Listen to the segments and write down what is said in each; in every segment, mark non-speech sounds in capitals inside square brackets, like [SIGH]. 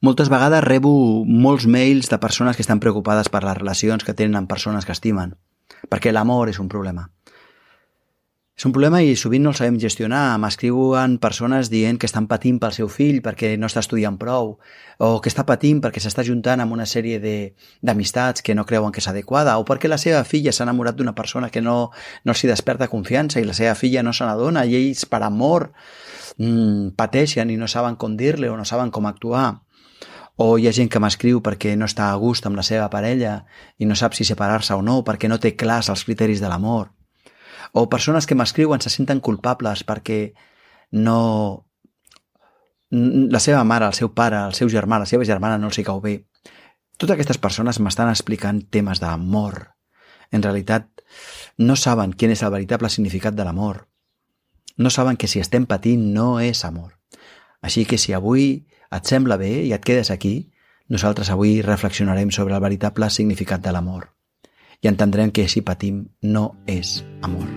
Moltes vegades rebo molts mails de persones que estan preocupades per les relacions que tenen amb persones que estimen, perquè l'amor és un problema. És un problema i sovint no el sabem gestionar. M'escriuen persones dient que estan patint pel seu fill perquè no està estudiant prou, o que està patint perquè s'està juntant amb una sèrie d'amistats que no creuen que és adequada, o perquè la seva filla s'ha enamorat d'una persona que no, no s'hi desperta confiança i la seva filla no se n'adona i ells per amor mmm, pateixen i no saben com dir-li o no saben com actuar. O hi ha gent que m'escriu perquè no està a gust amb la seva parella i no sap si separar-se o no, perquè no té clars els criteris de l'amor o persones que m'escriuen se senten culpables perquè no... La seva mare, el seu pare, el seu germà, la seva germana no els hi cau bé. Totes aquestes persones m'estan explicant temes d'amor. En realitat, no saben quin és el veritable significat de l'amor. No saben que si estem patint no és amor. Així que si avui et sembla bé i et quedes aquí, nosaltres avui reflexionarem sobre el veritable significat de l'amor i entendrem que si patim no és amor.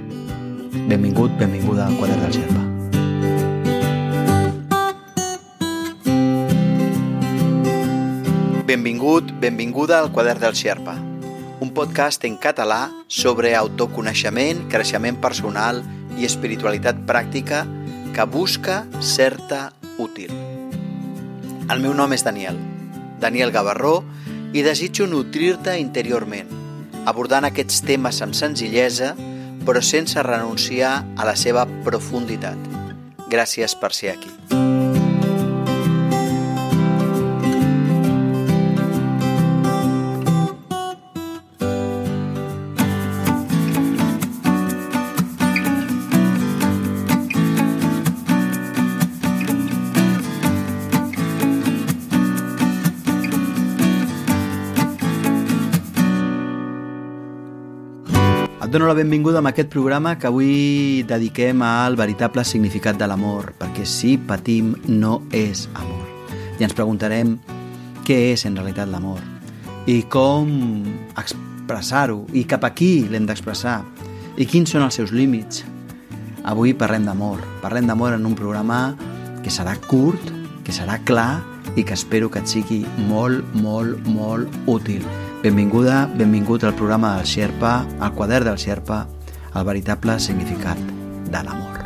Benvingut, benvinguda al quadern del Xerpa. Benvingut, benvinguda al quadern del Xerpa, un podcast en català sobre autoconeixement, creixement personal i espiritualitat pràctica que busca certa útil. El meu nom és Daniel, Daniel Gavarró, i desitjo nutrir-te interiorment, abordant aquests temes amb senzillesa, però sense renunciar a la seva profunditat. Gràcies per ser aquí. Dono la benvinguda a aquest programa que avui dediquem al veritable significat de l'amor, perquè si patim no és amor. I ens preguntarem què és en realitat l'amor i com expressar-ho i cap a qui l'hem d'expressar i quins són els seus límits. Avui parlem d'amor, parlem d'amor en un programa que serà curt, que serà clar i que espero que et sigui molt, molt, molt útil. Benvinguda, benvingut al programa del Xerpa, al quadern del Xerpa, el veritable significat de l'amor.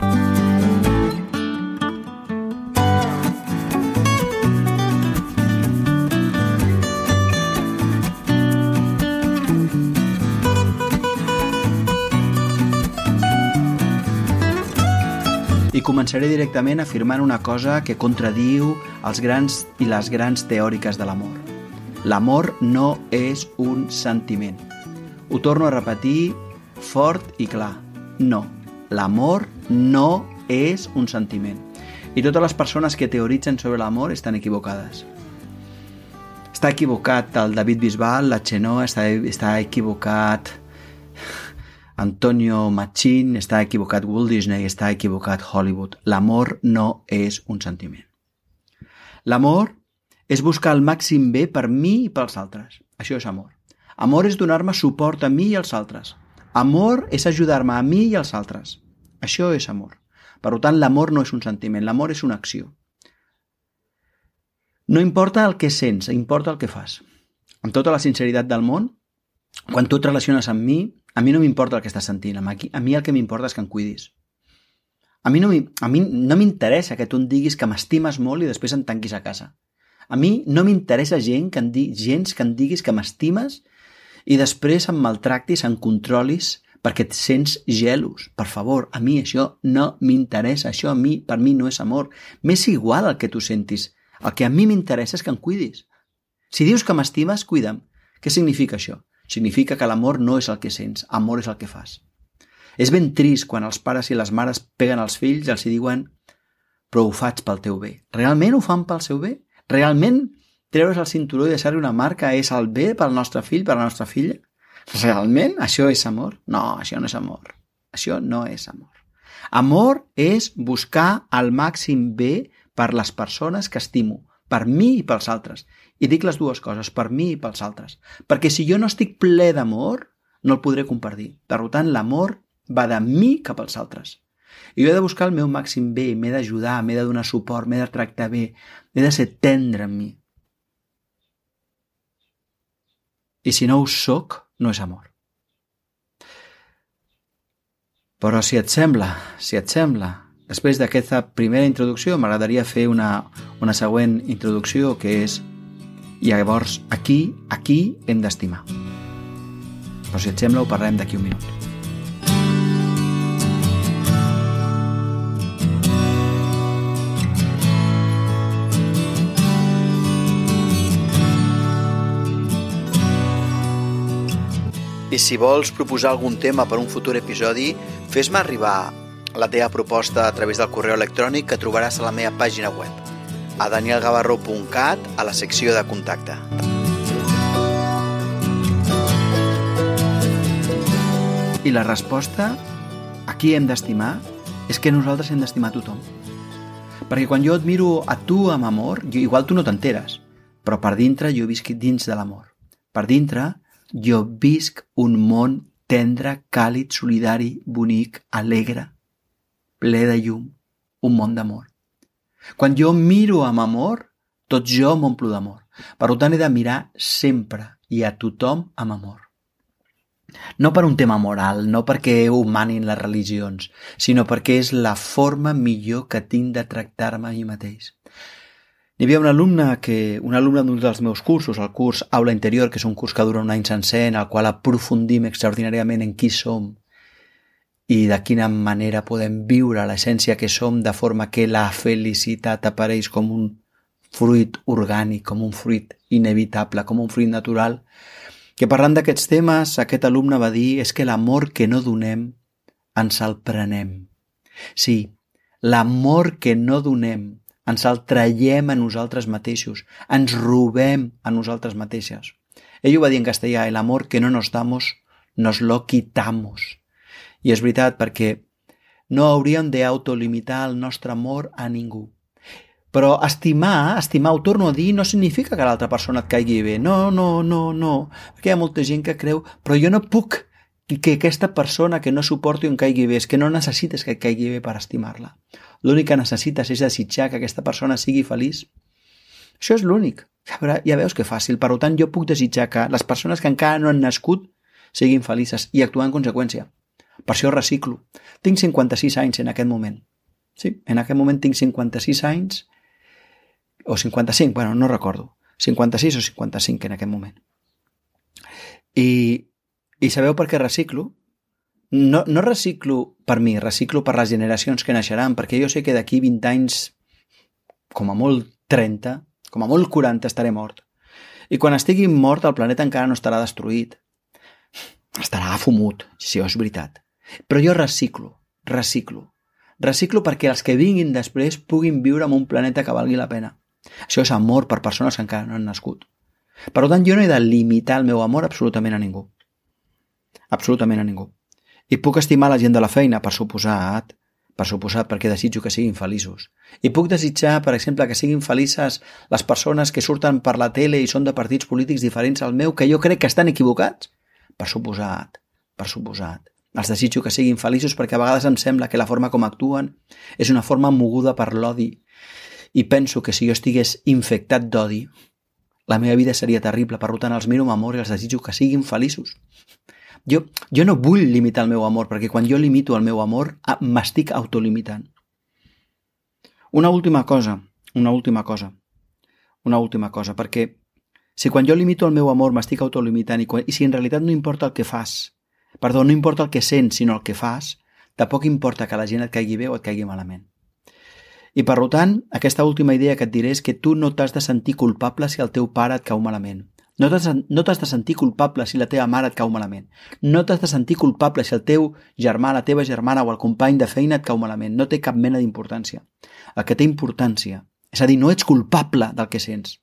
I començaré directament afirmant una cosa que contradiu els grans i les grans teòriques de l'amor. L'amor no és un sentiment. Ho torno a repetir fort i clar. No, l'amor no és un sentiment. I totes les persones que teoritzen sobre l'amor estan equivocades. Està equivocat el David Bisbal, la Xenó, està, està equivocat Antonio Machín, està equivocat Walt Disney, està equivocat Hollywood. L'amor no és un sentiment. L'amor és buscar el màxim bé per mi i pels altres. Això és amor. Amor és donar-me suport a mi i als altres. Amor és ajudar-me a mi i als altres. Això és amor. Per tant, l'amor no és un sentiment, l'amor és una acció. No importa el que sents, importa el que fas. Amb tota la sinceritat del món, quan tu et relaciones amb mi, a mi no m'importa el que estàs sentint, a mi el que m'importa és que em cuidis. A mi no m'interessa no que tu em diguis que m'estimes molt i després em tanquis a casa. A mi no m'interessa gent que em di, gens que em diguis que m'estimes i després em maltractis, em controlis perquè et sents gelos. Per favor, a mi això no m'interessa. Això a mi, per mi no és amor. M'és igual el que tu sentis. El que a mi m'interessa és que em cuidis. Si dius que m'estimes, cuida'm. Què significa això? Significa que l'amor no és el que sents, amor és el que fas. És ben trist quan els pares i les mares peguen als fills i els diuen però ho faig pel teu bé. Realment ho fan pel seu bé? Realment treure's el cinturó i deixar-li una marca és el bé pel nostre fill, per la nostra filla? Realment això és amor? No, això no és amor. Això no és amor. Amor és buscar el màxim bé per les persones que estimo, per mi i pels altres. I dic les dues coses, per mi i pels altres. Perquè si jo no estic ple d'amor, no el podré compartir. Per tant, l'amor va de mi cap als altres. I jo he de buscar el meu màxim bé, m'he d'ajudar, m'he de donar suport, m'he de tractar bé, he de ser tendre amb mi. I si no ho sóc, no és amor. Però si et sembla, si et sembla, després d'aquesta primera introducció m'agradaria fer una, una següent introducció que és i llavors aquí, aquí hem d'estimar. Però si et sembla ho parlem d'aquí un minut. I si vols proposar algun tema per un futur episodi, fes-me arribar la teva proposta a través del correu electrònic que trobaràs a la meva pàgina web, a danielgavarro.cat, a la secció de contacte. I la resposta, a qui hem d'estimar, és que nosaltres hem d'estimar tothom. Perquè quan jo et miro a tu amb amor, jo, igual tu no t'enteres, però per dintre jo visc dins de l'amor. Per dintre jo visc un món tendre, càlid, solidari, bonic, alegre, ple de llum, un món d'amor. Quan jo miro amb amor, tot jo m'omplo d'amor. Per tant, he de mirar sempre i a tothom amb amor. No per un tema moral, no perquè ho manin les religions, sinó perquè és la forma millor que tinc de tractar-me a mi mateix. Hi havia un alumne, que, un alumne d'un dels meus cursos, el curs Aula Interior, que és un curs que dura un any sencer, en el qual aprofundim extraordinàriament en qui som i de quina manera podem viure l'essència que som de forma que la felicitat apareix com un fruit orgànic, com un fruit inevitable, com un fruit natural, que parlant d'aquests temes, aquest alumne va dir és que l'amor que no donem ens el prenem. Sí, l'amor que no donem ens el traiem a nosaltres mateixos, ens robem a nosaltres mateixes. Ell ho va dir en castellà, el amor que no nos damos, nos lo quitamos. I és veritat perquè no hauríem d'autolimitar el nostre amor a ningú. Però estimar, estimar, ho torno a dir, no significa que l'altra persona et caigui bé. No, no, no, no. Perquè hi ha molta gent que creu, però jo no puc que aquesta persona que no suporti on caigui bé, és que no necessites que caigui bé per estimar-la. L'únic que necessites és desitjar que aquesta persona sigui feliç. Això és l'únic. Ja, ja veus que fàcil. Per tant, jo puc desitjar que les persones que encara no han nascut siguin felices i actuar en conseqüència. Per això reciclo. Tinc 56 anys en aquest moment. Sí, en aquest moment tinc 56 anys o 55, bueno, no recordo. 56 o 55 en aquest moment. I, i sabeu per què reciclo? no, no reciclo per mi, reciclo per les generacions que naixeran, perquè jo sé que d'aquí 20 anys, com a molt 30, com a molt 40, estaré mort. I quan estigui mort, el planeta encara no estarà destruït. Estarà fumut, si és veritat. Però jo reciclo, reciclo. Reciclo perquè els que vinguin després puguin viure en un planeta que valgui la pena. Això és amor per persones que encara no han nascut. Per tant, jo no he de limitar el meu amor absolutament a ningú. Absolutament a ningú. I puc estimar la gent de la feina, per suposat, per suposat, perquè desitjo que siguin feliços. I puc desitjar, per exemple, que siguin felices les persones que surten per la tele i són de partits polítics diferents al meu, que jo crec que estan equivocats? Per suposat, per suposat. Els desitjo que siguin feliços perquè a vegades em sembla que la forma com actuen és una forma moguda per l'odi. I penso que si jo estigués infectat d'odi, la meva vida seria terrible. Per tant, els miro amb amor i els desitjo que siguin feliços. Jo, jo no vull limitar el meu amor, perquè quan jo limito el meu amor, m'estic autolimitant. Una última cosa, una última cosa, una última cosa, perquè si quan jo limito el meu amor m'estic autolimitant i, quan, i si en realitat no importa el que fas, perdó, no importa el que sents, sinó el que fas, tampoc importa que la gent et caigui bé o et caigui malament. I per tant, aquesta última idea que et diré és que tu no t'has de sentir culpable si el teu pare et cau malament. No t'has no de sentir culpable si la teva mare et cau malament. No t'has de sentir culpable si el teu germà, la teva germana o el company de feina et cau malament. No té cap mena d'importància. El que té importància, és a dir, no ets culpable del que sents.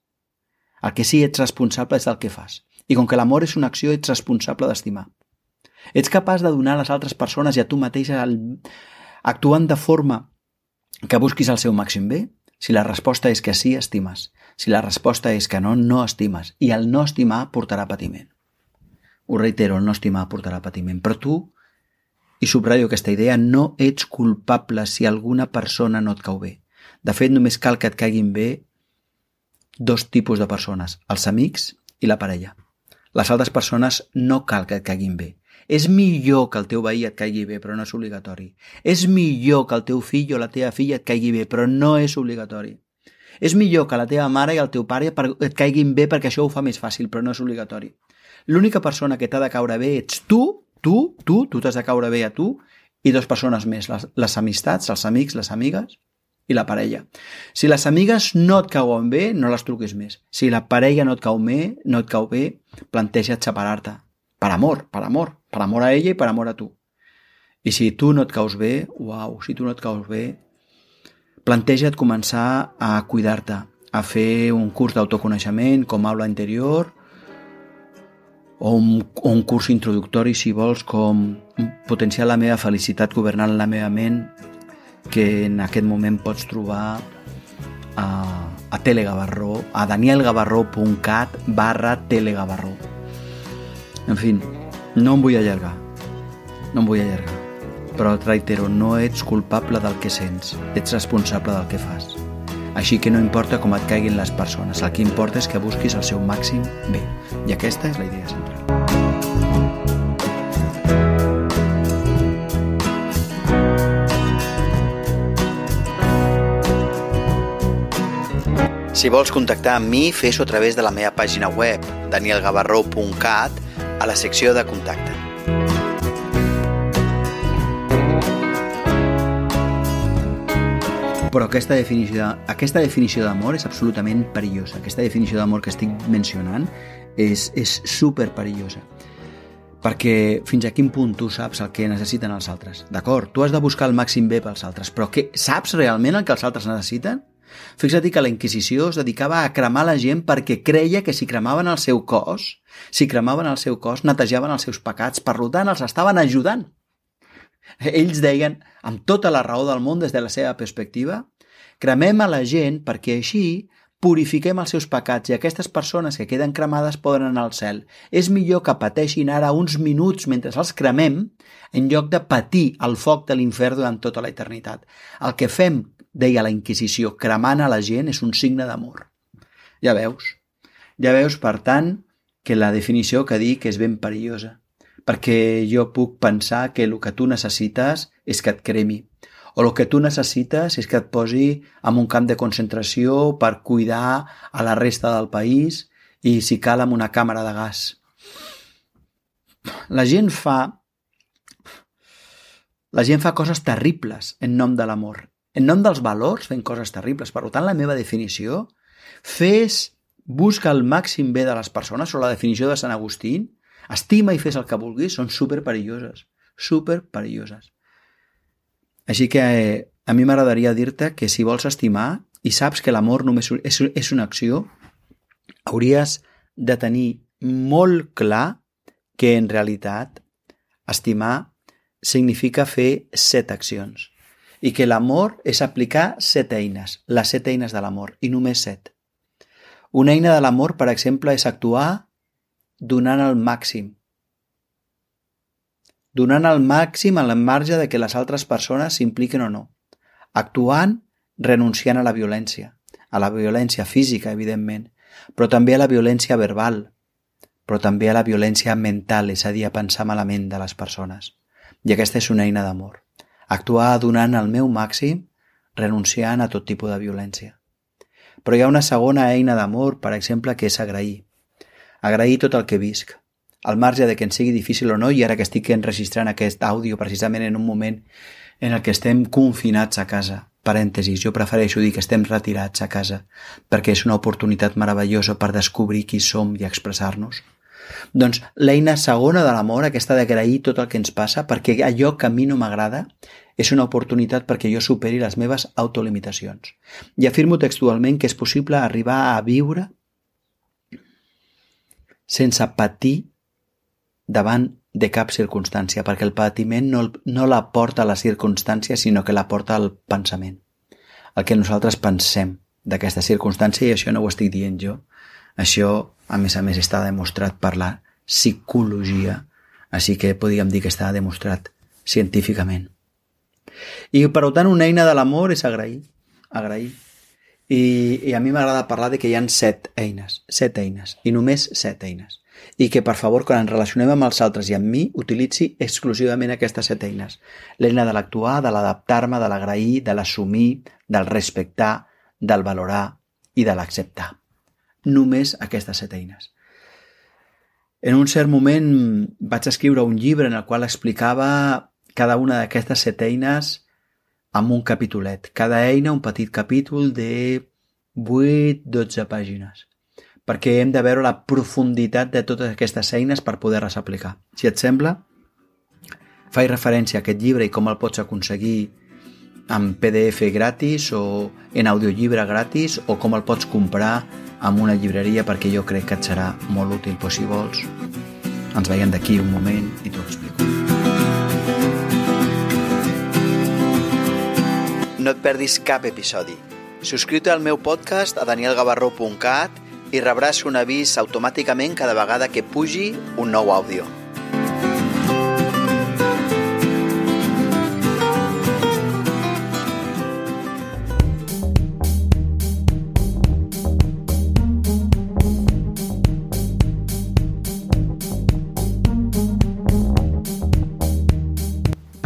El que sí ets responsable és del que fas. I com que l'amor és una acció, ets responsable d'estimar. Ets capaç de donar a les altres persones i a tu mateix el... actuant de forma que busquis el seu màxim bé? Si la resposta és que sí, estimes. Si la resposta és que no, no estimes. I el no estimar portarà patiment. Ho reitero, el no estimar portarà patiment. Però tu, i subratllo aquesta idea, no ets culpable si alguna persona no et cau bé. De fet, només cal que et caiguin bé dos tipus de persones, els amics i la parella. Les altres persones no cal que et caiguin bé. És millor que el teu veí et caigui bé, però no és obligatori. És millor que el teu fill o la teva filla et caigui bé, però no és obligatori. És millor que la teva mare i el teu pare et caiguin bé perquè això ho fa més fàcil, però no és obligatori. L'única persona que t'ha de caure bé ets tu, tu, tu, tu t'has de caure bé a tu i dues persones més, les, les amistats, els amics, les amigues i la parella. Si les amigues no et cauen bé, no les truquis més. Si la parella no et cau bé, no et cau bé, planteja't separar-te. Per amor, per amor. Per amor a ella i per amor a tu. I si tu no et caus bé, uau, si tu no et caus bé, planteja't començar a cuidar-te, a fer un curs d'autoconeixement com aula interior o un, o un curs introductori, si vols, com potenciar la meva felicitat governant la meva ment, que en aquest moment pots trobar a, a Telegavarró, a danielgavarró.cat barra Telegavarró. En fi, no em vull allargar. No em vull allargar. Però et reitero, no ets culpable del que sents, ets responsable del que fas. Així que no importa com et caiguin les persones, el que importa és que busquis el seu màxim bé. I aquesta és la idea central. Si vols contactar amb mi, fes-ho a través de la meva pàgina web, danielgavarró.cat, a la secció de contacte. Però aquesta definició, aquesta definició d'amor és absolutament perillosa. Aquesta definició d'amor que estic mencionant és, és super perillosa. Perquè fins a quin punt tu saps el que necessiten els altres. D'acord, tu has de buscar el màxim bé pels altres, però què, saps realment el que els altres necessiten? Fixa't que la Inquisició es dedicava a cremar la gent perquè creia que si cremaven el seu cos, si cremaven el seu cos, netejaven els seus pecats, per tant els estaven ajudant. Ells deien, amb tota la raó del món des de la seva perspectiva, cremem a la gent perquè així purifiquem els seus pecats i aquestes persones que queden cremades poden anar al cel. És millor que pateixin ara uns minuts mentre els cremem en lloc de patir el foc de l'infern durant tota la eternitat. El que fem deia la Inquisició, cremant a la gent és un signe d'amor. Ja veus. Ja veus, per tant, que la definició que dic és ben perillosa, perquè jo puc pensar que el que tu necessites és que et cremi, o el que tu necessites és que et posi en un camp de concentració per cuidar a la resta del país i, si cal, amb una càmera de gas. La gent fa la gent fa coses terribles en nom de l'amor en nom dels valors fent coses terribles. Per tant, la meva definició, fes, busca el màxim bé de les persones, o la definició de Sant Agustín, estima i fes el que vulguis, són super perilloses, super perilloses. Així que eh, a mi m'agradaria dir-te que si vols estimar i saps que l'amor només és, és una acció, hauries de tenir molt clar que en realitat estimar significa fer set accions i que l'amor és aplicar set eines, les set eines de l'amor, i només set. Una eina de l'amor, per exemple, és actuar donant el màxim. Donant el màxim a la marge de que les altres persones s'impliquen o no. Actuant renunciant a la violència, a la violència física, evidentment, però també a la violència verbal, però també a la violència mental, és a dir, a pensar malament de les persones. I aquesta és una eina d'amor actuar donant el meu màxim, renunciant a tot tipus de violència. Però hi ha una segona eina d'amor, per exemple, que és agrair. Agrair tot el que visc, al marge de que ens sigui difícil o no, i ara que estic enregistrant aquest àudio precisament en un moment en el que estem confinats a casa, parèntesis, jo prefereixo dir que estem retirats a casa, perquè és una oportunitat meravellosa per descobrir qui som i expressar-nos. Doncs l'eina segona de l'amor, aquesta d'agrair tot el que ens passa, perquè allò que a mi no m'agrada és una oportunitat perquè jo superi les meves autolimitacions. I afirmo textualment que és possible arribar a viure sense patir davant de cap circumstància, perquè el patiment no, no la porta a la circumstància, sinó que la porta al pensament. El que nosaltres pensem d'aquesta circumstància, i això no ho estic dient jo, això, a més a més, està demostrat per la psicologia, així que podríem dir que està demostrat científicament. I per tant una eina de l'amor és agrair, agrair. I, i a mi m'agrada parlar de que hi han set eines, set eines, i només set eines. I que, per favor, quan ens relacionem amb els altres i amb mi, utilitzi exclusivament aquestes set eines. L'eina de l'actuar, de l'adaptar-me, de l'agrair, de l'assumir, del respectar, del valorar i de l'acceptar. Només aquestes set eines. En un cert moment vaig escriure un llibre en el qual explicava cada una d'aquestes set eines amb un capitolet. Cada eina un petit capítol de 8-12 pàgines perquè hem de veure la profunditat de totes aquestes eines per poder-les aplicar. Si et sembla, faig referència a aquest llibre i com el pots aconseguir en PDF gratis o en audiollibre gratis o com el pots comprar en una llibreria perquè jo crec que et serà molt útil, però si vols ens veiem d'aquí un moment i t'ho explico. No et perdis cap episodi. Subscriu-te al meu podcast a danielgavarró.cat i rebràs un avís automàticament cada vegada que pugi un nou àudio.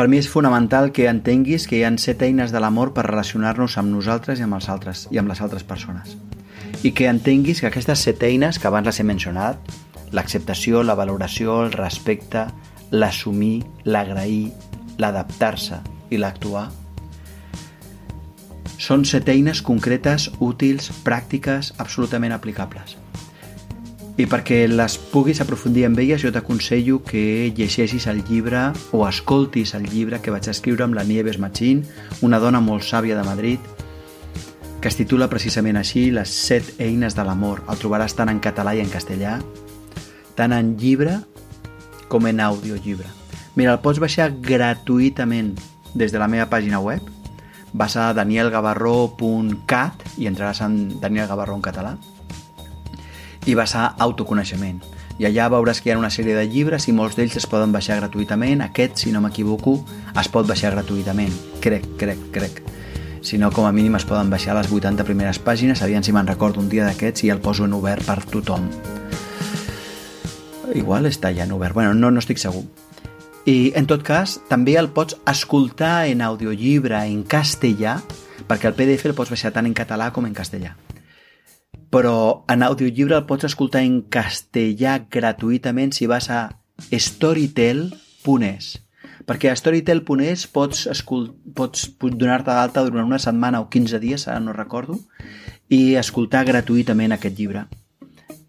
Per mi és fonamental que entenguis que hi ha set eines de l'amor per relacionar-nos amb nosaltres i amb els altres i amb les altres persones. I que entenguis que aquestes set eines que abans les he mencionat, l'acceptació, la valoració, el respecte, l'assumir, l'agrair, l'adaptar-se i l'actuar, són set eines concretes, útils, pràctiques, absolutament aplicables. I perquè les puguis aprofundir amb elles, jo t'aconsello que llegeixis el llibre o escoltis el llibre que vaig escriure amb la Nieves Machín, una dona molt sàvia de Madrid, que es titula precisament així Les set eines de l'amor. El trobaràs tant en català i en castellà, tant en llibre com en audiollibre. Mira, el pots baixar gratuïtament des de la meva pàgina web. Vas a danielgavarró.cat i entraràs en Daniel Gavarró en català i vas a autoconeixement. I allà veuràs que hi ha una sèrie de llibres i molts d'ells es poden baixar gratuïtament. Aquest, si no m'equivoco, es pot baixar gratuïtament. Crec, crec, crec. Si no, com a mínim es poden baixar les 80 primeres pàgines. Aviam si me'n recordo un dia d'aquests i el poso en obert per tothom. Igual està ja en obert. Bueno, no, no estic segur. I, en tot cas, també el pots escoltar en audiollibre en castellà, perquè el PDF el pots baixar tant en català com en castellà però en audiollibre el pots escoltar en castellà gratuïtament si vas a storytel.es perquè a storytel.es pots, escol... pots donar-te d'alta durant una setmana o 15 dies, ara no recordo, i escoltar gratuïtament aquest llibre.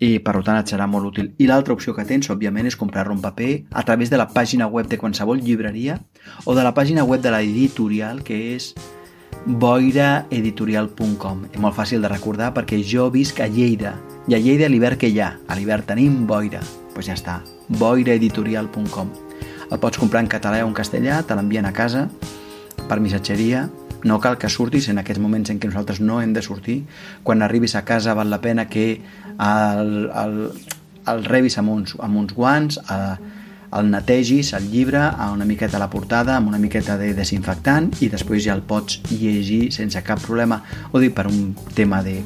I per tant et serà molt útil. I l'altra opció que tens, òbviament, és comprar-lo en paper a través de la pàgina web de qualsevol llibreria o de la pàgina web de l'editorial, que és boiraeditorial.com. És molt fàcil de recordar perquè jo visc a Lleida i a Lleida l'hivern que hi ha. A l'hivern tenim boira. Doncs pues ja està, boiraeditorial.com. El pots comprar en català o en castellà, te l'envien a casa per missatgeria. No cal que surtis en aquests moments en què nosaltres no hem de sortir. Quan arribis a casa val la pena que el, el, el rebis amb uns, amb uns guants, a, el netegis, el llibre, a una miqueta a la portada, amb una miqueta de desinfectant i després ja el pots llegir sense cap problema, o dir per un tema de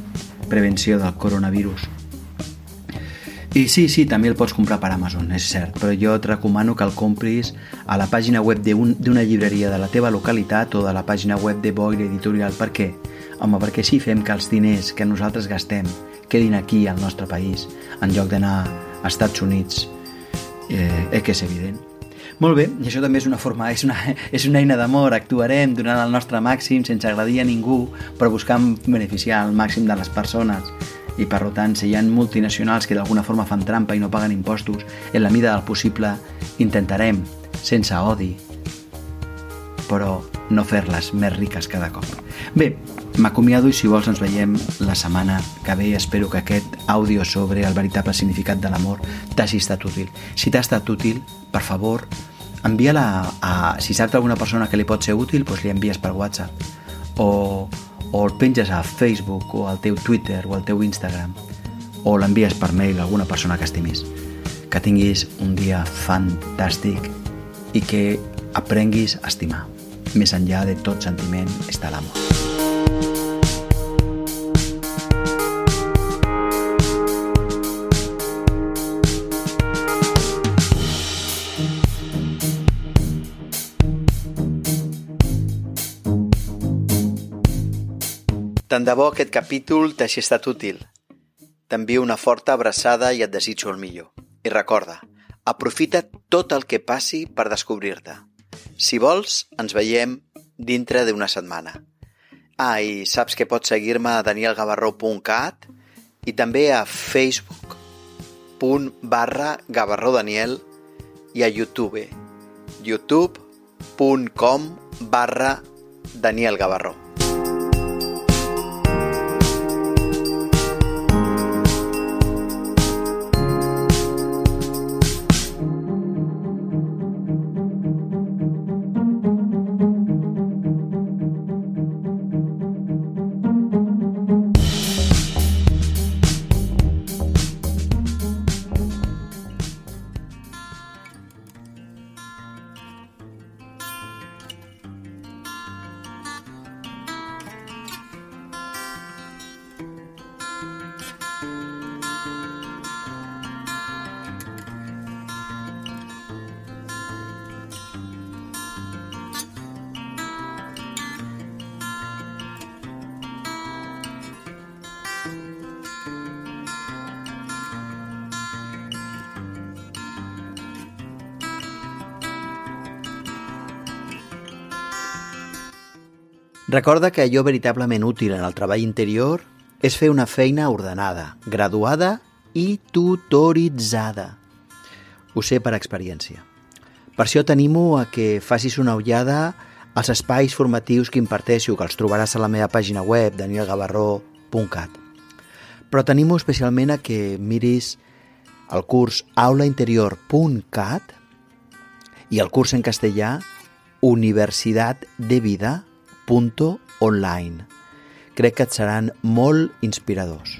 prevenció del coronavirus. I sí, sí, també el pots comprar per Amazon, és cert, però jo et recomano que el compris a la pàgina web d'una un, llibreria de la teva localitat o de la pàgina web de Boire Editorial. Per què? Home, perquè així fem que els diners que nosaltres gastem quedin aquí al nostre país, en lloc d'anar a Estats Units eh, eh, que és evident. Molt bé, i això també és una forma, és una, [LAUGHS] és una eina d'amor, actuarem donant el nostre màxim sense agradir a ningú, però buscant beneficiar al màxim de les persones. I per tant, si hi ha multinacionals que d'alguna forma fan trampa i no paguen impostos, en la mida del possible intentarem, sense odi, però no fer-les més riques cada cop. Bé, M'acomiado i si vols ens veiem la setmana que ve. Espero que aquest àudio sobre el veritable significat de l'amor t'hagi estat útil. Si t'ha estat útil, per favor, envia-la a... Si saps alguna persona que li pot ser útil, doncs li envies per WhatsApp. O, o el penges a Facebook o al teu Twitter o al teu Instagram. O l'envies per mail a alguna persona que estimis. Que tinguis un dia fantàstic i que aprenguis a estimar. Més enllà de tot sentiment està l'amor. Tant de bo aquest capítol t'hagi estat útil. T'envio una forta abraçada i et desitjo el millor. I recorda, aprofita tot el que passi per descobrir-te. Si vols, ens veiem dintre d'una setmana. Ah, i saps que pots seguir-me a danielgavarró.cat i també a facebook.com barra gavarrodaniel i a YouTube youtube.com barra Daniel Recorda que allò veritablement útil en el treball interior és fer una feina ordenada, graduada i tutoritzada. Ho sé per experiència. Per això t'animo a que facis una ullada als espais formatius que imparteixo, que els trobaràs a la meva pàgina web, danielgavarró.cat. Però t'animo especialment a que miris el curs aulainterior.cat i el curs en castellà Universitat de Vida online. Crec que et seran molt inspiradors.